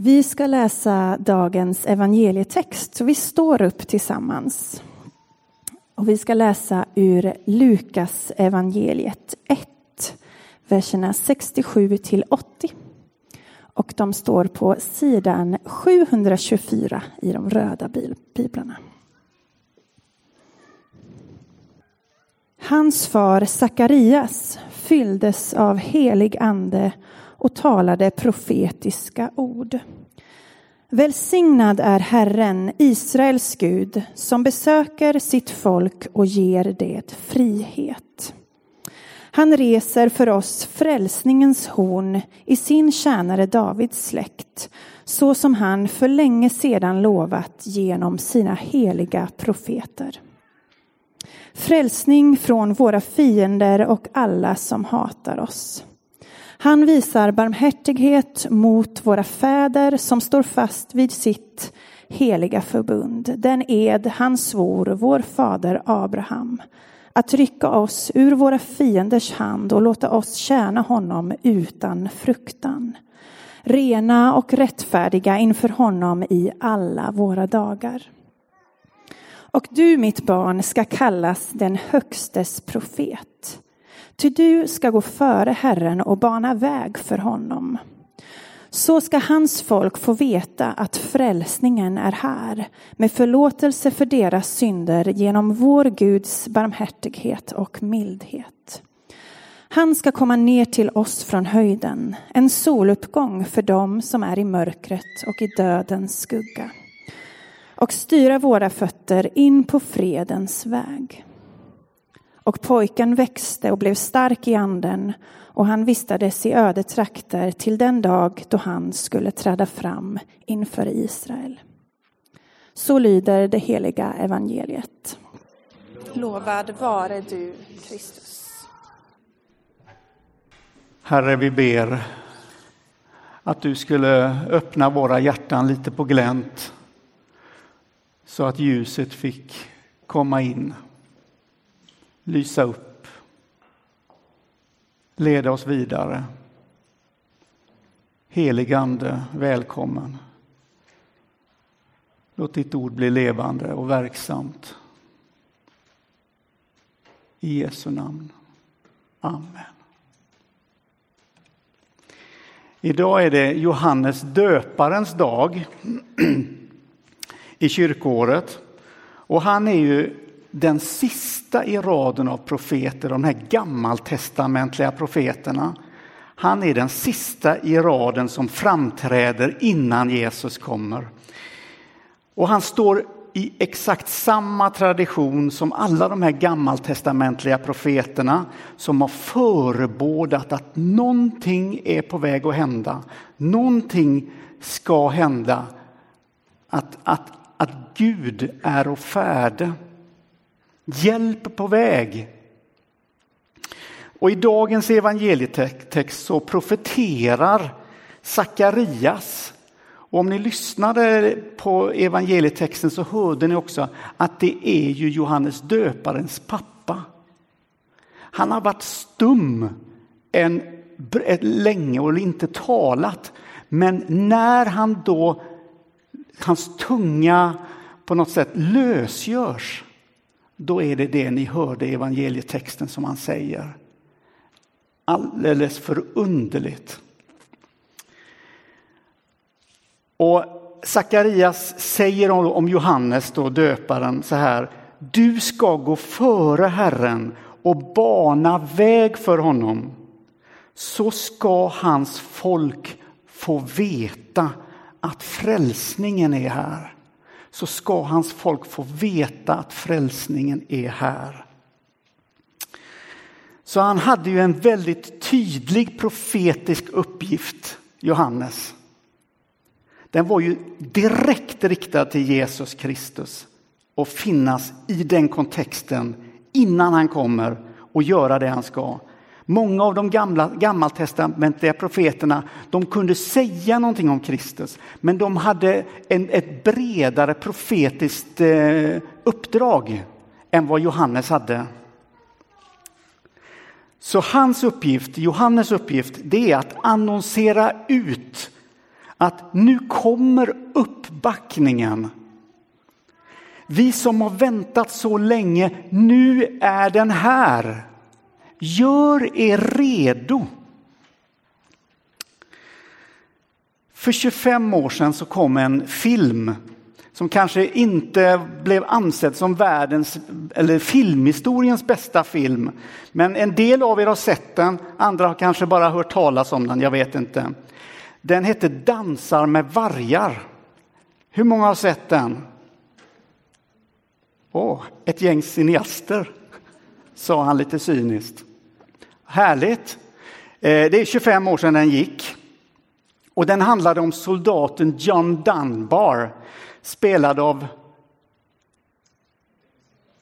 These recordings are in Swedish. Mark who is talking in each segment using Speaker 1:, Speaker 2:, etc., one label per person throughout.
Speaker 1: Vi ska läsa dagens evangelietext, så vi står upp tillsammans. Och vi ska läsa ur Lukas evangeliet 1, verserna 67 till 80. Och de står på sidan 724 i de röda biblarna. Hans far Sakarias fylldes av helig ande och talade profetiska ord. Välsignad är Herren, Israels Gud, som besöker sitt folk och ger det frihet. Han reser för oss frälsningens horn i sin tjänare Davids släkt, så som han för länge sedan lovat genom sina heliga profeter. Frälsning från våra fiender och alla som hatar oss. Han visar barmhärtighet mot våra fäder som står fast vid sitt heliga förbund, den ed han svor vår fader Abraham, att rycka oss ur våra fienders hand och låta oss tjäna honom utan fruktan. Rena och rättfärdiga inför honom i alla våra dagar. Och du, mitt barn, ska kallas den högstes profet. Ty du ska gå före Herren och bana väg för honom. Så ska hans folk få veta att frälsningen är här med förlåtelse för deras synder genom vår Guds barmhärtighet och mildhet. Han ska komma ner till oss från höjden, en soluppgång för dem som är i mörkret och i dödens skugga och styra våra fötter in på fredens väg. Och pojken växte och blev stark i anden och han vistades i öde trakter till den dag då han skulle träda fram inför Israel. Så lyder det heliga evangeliet. Lovad vare du, Kristus.
Speaker 2: Herre, vi ber att du skulle öppna våra hjärtan lite på glänt så att ljuset fick komma in, lysa upp, leda oss vidare. Heligande, välkommen. Låt ditt ord bli levande och verksamt. I Jesu namn. Amen. Idag är det Johannes döparens dag i kyrkoåret. Och han är ju den sista i raden av profeter, de här gammaltestamentliga profeterna. Han är den sista i raden som framträder innan Jesus kommer. Och han står i exakt samma tradition som alla de här gammaltestamentliga profeterna som har förebådat att någonting är på väg att hända. Någonting ska hända. Att, att att Gud är och färde. Hjälp på väg. Och i dagens evangelietext så profeterar Sakarias. Och om ni lyssnade på evangelietexten så hörde ni också att det är ju Johannes döparens pappa. Han har varit stum en, länge och inte talat. Men när han då hans tunga på något sätt lösgörs, då är det det ni hörde i evangelietexten som han säger. Alldeles förunderligt. Och Sakarias säger om Johannes, då, döparen, så här. Du ska gå före Herren och bana väg för honom. Så ska hans folk få veta att frälsningen är här så ska hans folk få veta att frälsningen är här. Så han hade ju en väldigt tydlig profetisk uppgift, Johannes. Den var ju direkt riktad till Jesus Kristus och finnas i den kontexten innan han kommer och göra det han ska. Många av de gamla, gammaltestamentliga profeterna de kunde säga någonting om Kristus men de hade en, ett bredare profetiskt eh, uppdrag än vad Johannes hade. Så hans uppgift, Johannes uppgift, det är att annonsera ut att nu kommer uppbackningen. Vi som har väntat så länge, nu är den här. Gör er redo. För 25 år sedan så kom en film som kanske inte blev ansedd som världens eller filmhistoriens bästa film. Men en del av er har sett den, andra har kanske bara hört talas om den, jag vet inte. Den hette Dansar med vargar. Hur många har sett den? Åh, ett gäng cineaster, sa han lite cyniskt. Härligt. Eh, det är 25 år sedan den gick. Och den handlade om soldaten John Dunbar, spelad av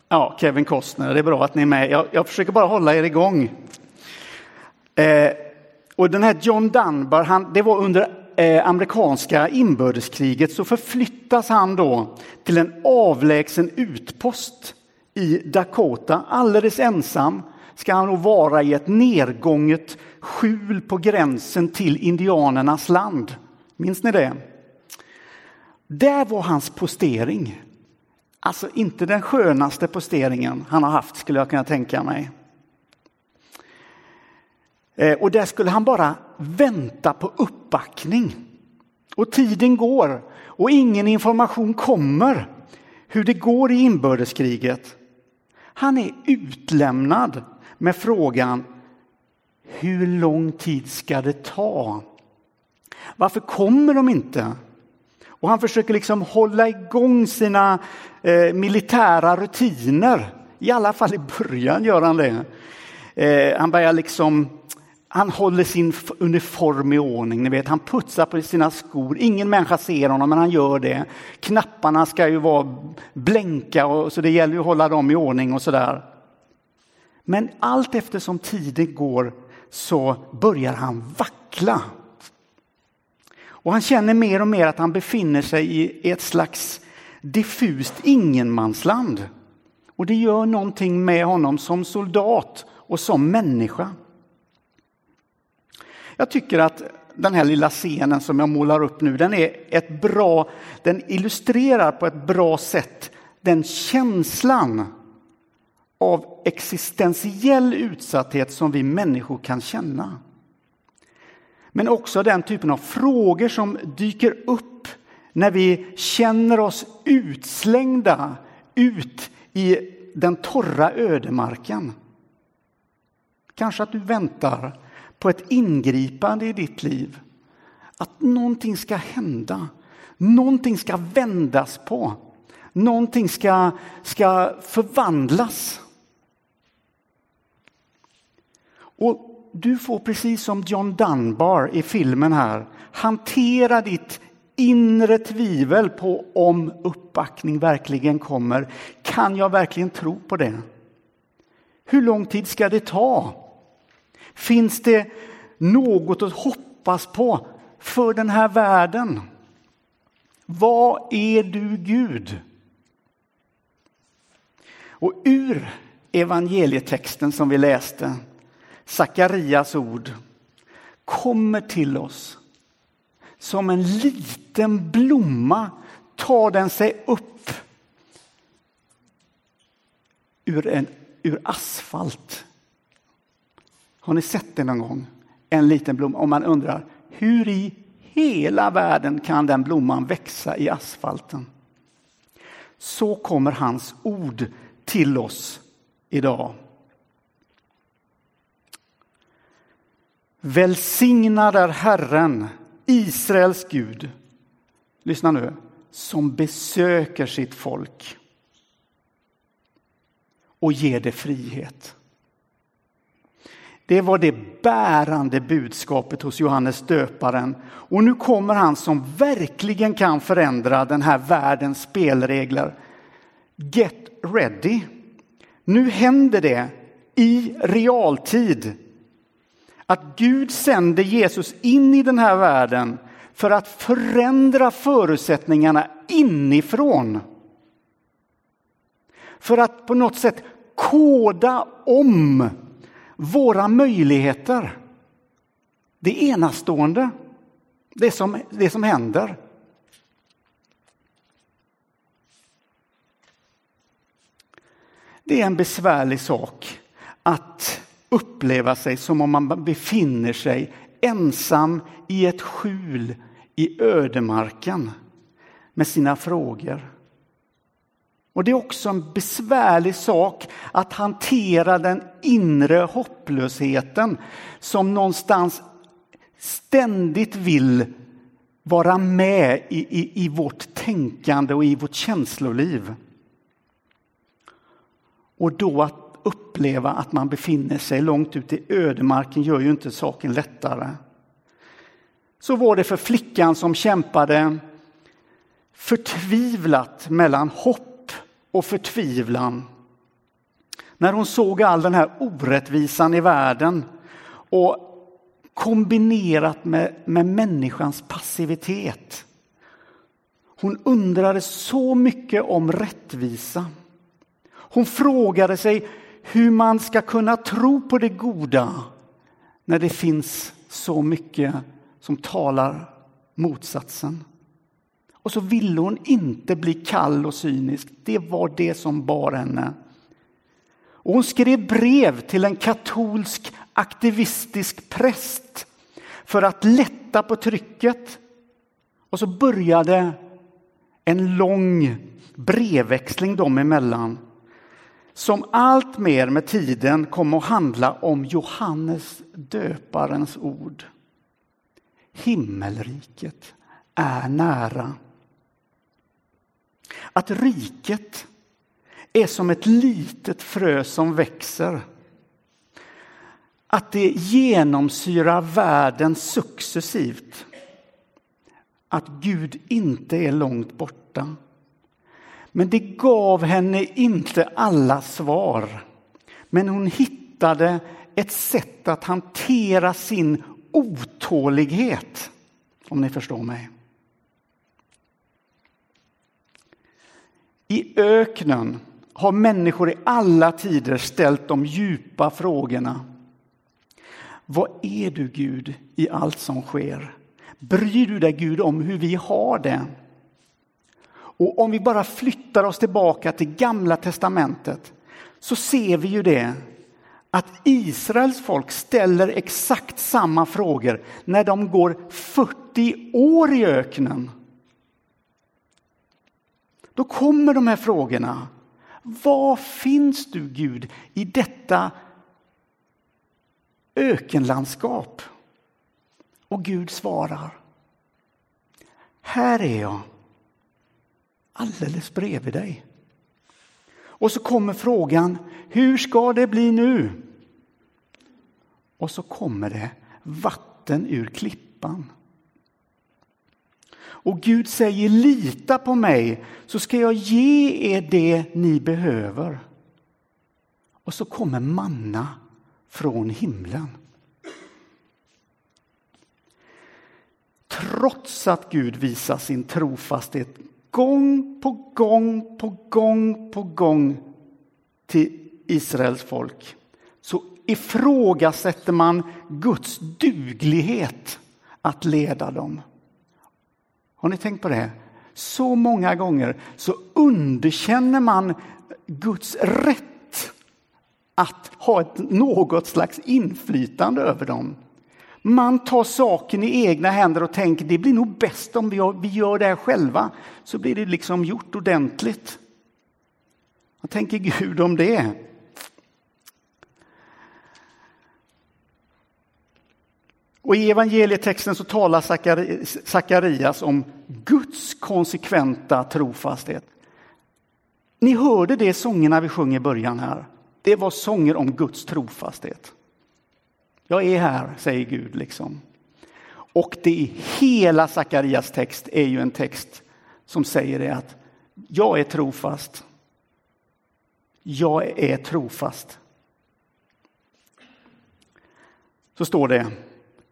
Speaker 2: ja, Kevin Costner. Det är bra att ni är med. Jag, jag försöker bara hålla er igång. Eh, och den här John Dunbar, han, det var under eh, amerikanska inbördeskriget så förflyttas han då till en avlägsen utpost i Dakota, alldeles ensam ska han nog vara i ett nedgånget skjul på gränsen till indianernas land. Minns ni det? Där var hans postering. Alltså inte den skönaste posteringen han har haft skulle jag kunna tänka mig. Eh, och där skulle han bara vänta på uppbackning. Och tiden går och ingen information kommer hur det går i inbördeskriget. Han är utlämnad med frågan hur lång tid ska det ta? Varför kommer de inte? Och han försöker liksom hålla igång sina eh, militära rutiner. I alla fall i början gör han det. Eh, han börjar liksom han håller sin uniform i ordning, ni vet, han putsar på sina skor. Ingen människa ser honom, men han gör det. Knapparna ska ju vara blänka, och, så det gäller ju att hålla dem i ordning och sådär. Men allt eftersom tiden går så börjar han vackla. Och han känner mer och mer att han befinner sig i ett slags diffust ingenmansland. Och det gör någonting med honom som soldat och som människa. Jag tycker att den här lilla scenen som jag målar upp nu, den är ett bra, den illustrerar på ett bra sätt den känslan av existentiell utsatthet som vi människor kan känna. Men också den typen av frågor som dyker upp när vi känner oss utslängda ut i den torra ödemarken. Kanske att du väntar på ett ingripande i ditt liv. Att någonting ska hända, någonting ska vändas på, någonting ska, ska förvandlas. Och du får precis som John Dunbar i filmen här hantera ditt inre tvivel på om uppbackning verkligen kommer. Kan jag verkligen tro på det? Hur lång tid ska det ta? Finns det något att hoppas på för den här världen? Vad är du Gud? Och ur evangelietexten som vi läste, Sakarias ord, kommer till oss som en liten blomma tar den sig upp ur, en, ur asfalt har ni sett det någon gång? En liten blomma. Om man undrar, hur i hela världen kan den blomman växa i asfalten? Så kommer hans ord till oss idag. Välsignad är Herren, Israels Gud. Lyssna nu. Som besöker sitt folk och ger det frihet. Det var det bärande budskapet hos Johannes döparen. Och nu kommer han som verkligen kan förändra den här världens spelregler. Get ready! Nu händer det i realtid att Gud sänder Jesus in i den här världen för att förändra förutsättningarna inifrån. För att på något sätt koda om våra möjligheter. Det är enastående. Det som, det som händer. Det är en besvärlig sak att uppleva sig som om man befinner sig ensam i ett skjul i ödemarken med sina frågor. Och det är också en besvärlig sak att hantera den inre hopplösheten som någonstans ständigt vill vara med i, i, i vårt tänkande och i vårt känsloliv. Och då att uppleva att man befinner sig långt ute i ödemarken gör ju inte saken lättare. Så var det för flickan som kämpade förtvivlat mellan hopp och förtvivlan. När hon såg all den här orättvisan i världen och kombinerat med, med människans passivitet. Hon undrade så mycket om rättvisa. Hon frågade sig hur man ska kunna tro på det goda när det finns så mycket som talar motsatsen. Och så ville hon inte bli kall och cynisk. Det var det som bar henne. Och hon skrev brev till en katolsk aktivistisk präst för att lätta på trycket. Och så började en lång brevväxling dem emellan som allt mer med tiden kom att handla om Johannes döparens ord. Himmelriket är nära. Att riket är som ett litet frö som växer. Att det genomsyrar världen successivt. Att Gud inte är långt borta. Men det gav henne inte alla svar. Men hon hittade ett sätt att hantera sin otålighet, om ni förstår mig. I öknen har människor i alla tider ställt de djupa frågorna. Vad är du, Gud, i allt som sker? Bryr du dig, Gud, om hur vi har det? Och om vi bara flyttar oss tillbaka till Gamla testamentet så ser vi ju det att Israels folk ställer exakt samma frågor när de går 40 år i öknen. Då kommer de här frågorna. Var finns du Gud i detta ökenlandskap? Och Gud svarar. Här är jag. Alldeles bredvid dig. Och så kommer frågan, hur ska det bli nu? Och så kommer det vatten ur klippan. Och Gud säger lita på mig så ska jag ge er det ni behöver. Och så kommer manna från himlen. Trots att Gud visar sin trofasthet gång på gång på gång på gång till Israels folk så ifrågasätter man Guds duglighet att leda dem. Har ni tänkt på det? Så många gånger så underkänner man Guds rätt att ha ett, något slags inflytande över dem. Man tar saken i egna händer och tänker det blir nog bäst om vi gör det här själva. Så blir det liksom gjort ordentligt. Vad tänker Gud om det? Och I evangelietexten så talar Sakarias om Guds konsekventa trofasthet. Ni hörde det sångerna vi sjöng i början här. Det var sånger om Guds trofasthet. Jag är här, säger Gud. liksom. Och det i hela Sakarias text är ju en text som säger det att jag är trofast. Jag är trofast. Så står det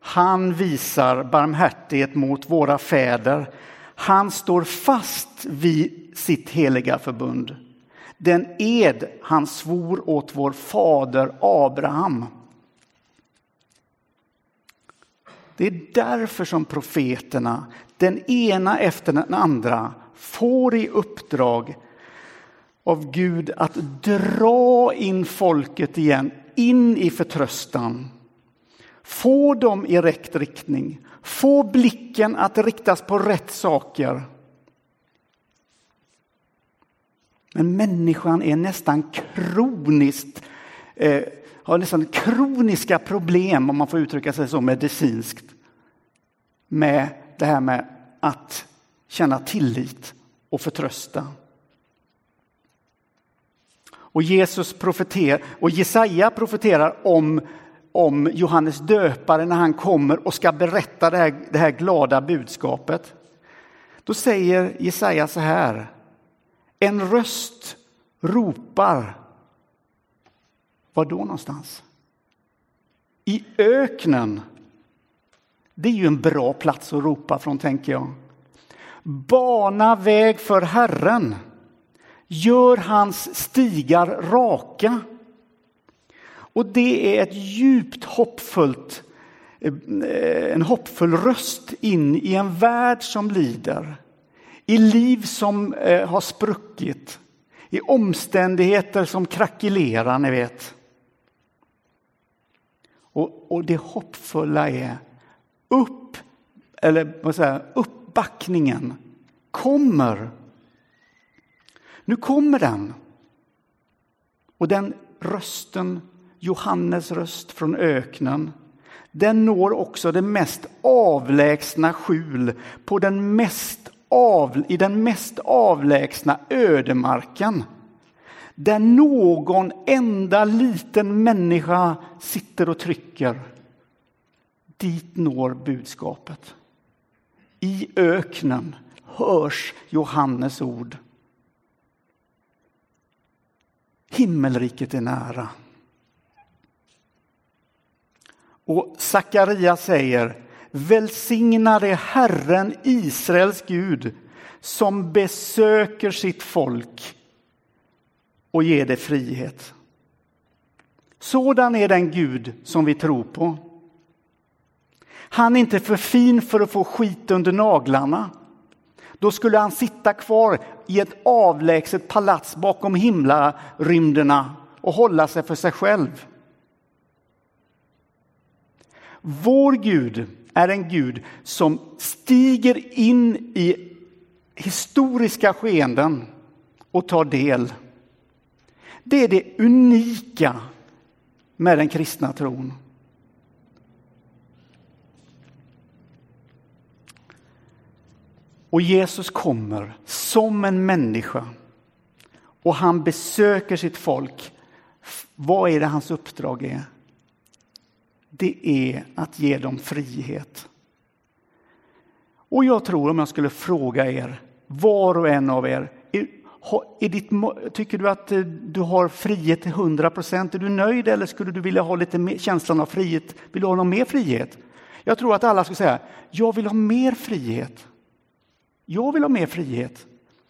Speaker 2: han visar barmhärtighet mot våra fäder. Han står fast vid sitt heliga förbund. Den ed han svor åt vår fader Abraham. Det är därför som profeterna, den ena efter den andra, får i uppdrag av Gud att dra in folket igen, in i förtröstan. Få dem i rätt riktning, få blicken att riktas på rätt saker. Men människan är nästan kroniskt, eh, har nästan kroniska problem, om man får uttrycka sig så medicinskt, med det här med att känna tillit och förtrösta. Och Jesus profeter, och Jesaja profeterar om, om Johannes döpare när han kommer och ska berätta det här, det här glada budskapet. Då säger Jesaja så här. En röst ropar. Var då någonstans? I öknen. Det är ju en bra plats att ropa från, tänker jag. Bana väg för Herren. Gör hans stigar raka. Och det är ett djupt hoppfullt, eh, en hoppfull röst in i en värld som lider. I liv som eh, har spruckit. I omständigheter som krackelerar, ni vet. Och, och det hoppfulla är upp, eller vad säger, uppbackningen kommer nu kommer den. Och den rösten, Johannes röst från öknen, den når också det mest avlägsna skjul på den mest av, i den mest avlägsna ödemarken. Där någon enda liten människa sitter och trycker. Dit når budskapet. I öknen hörs Johannes ord. Himmelriket är nära. Och Sakaria säger Välsignade Herren Israels Gud som besöker sitt folk och ger det frihet. Sådan är den Gud som vi tror på. Han är inte för fin för att få skit under naglarna. Då skulle han sitta kvar i ett avlägset palats bakom himlarymderna och hålla sig för sig själv. Vår Gud är en Gud som stiger in i historiska skeenden och tar del. Det är det unika med den kristna tron. Och Jesus kommer som en människa och han besöker sitt folk. Vad är det hans uppdrag är? Det är att ge dem frihet. Och jag tror om jag skulle fråga er, var och en av er, ditt, tycker du att eh, du har frihet till 100 procent? Är du nöjd eller skulle du vilja ha lite mer, känslan av frihet? Vill du ha någon mer frihet? Jag tror att alla skulle säga, jag vill ha mer frihet. Jag vill ha mer frihet.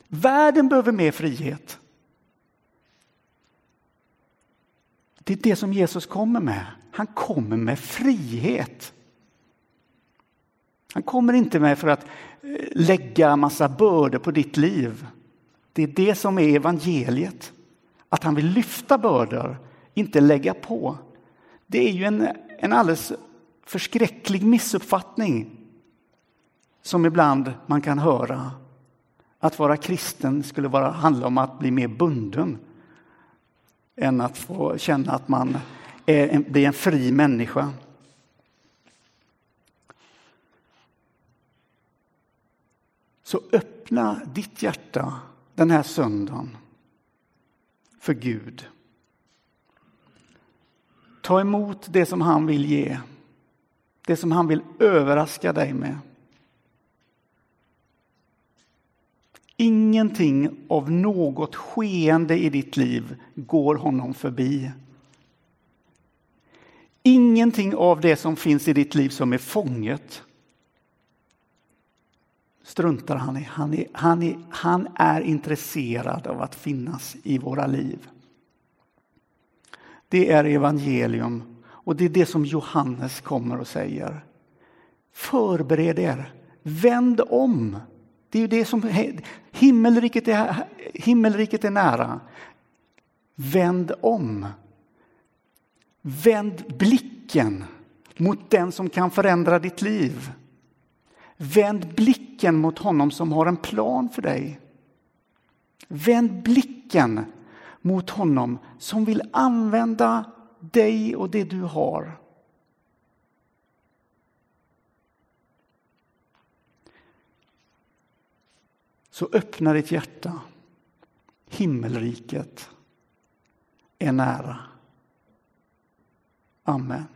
Speaker 2: Världen behöver mer frihet. Det är det som Jesus kommer med. Han kommer med frihet. Han kommer inte med för att eh, lägga massa bördor på ditt liv. Det är det som är evangeliet. Att han vill lyfta bördor, inte lägga på. Det är ju en, en alldeles förskräcklig missuppfattning som ibland man kan höra. Att vara kristen skulle vara, handla om att bli mer bunden än att få känna att man är en, blir en fri människa. Så öppna ditt hjärta den här söndagen för Gud. Ta emot det som han vill ge, det som han vill överraska dig med. Ingenting av något skeende i ditt liv går honom förbi. Ingenting av det som finns i ditt liv som är fånget struntar han i. Han är, han, är, han är intresserad av att finnas i våra liv. Det är evangelium och det är det som Johannes kommer och säger. Förbered er. Vänd om. Det är ju det som himmelriket är, himmelriket är nära. Vänd om. Vänd blicken mot den som kan förändra ditt liv. Vänd blicken mot honom som har en plan för dig. Vänd blicken mot honom som vill använda dig och det du har. Så öppna ditt hjärta. Himmelriket är nära. Amen.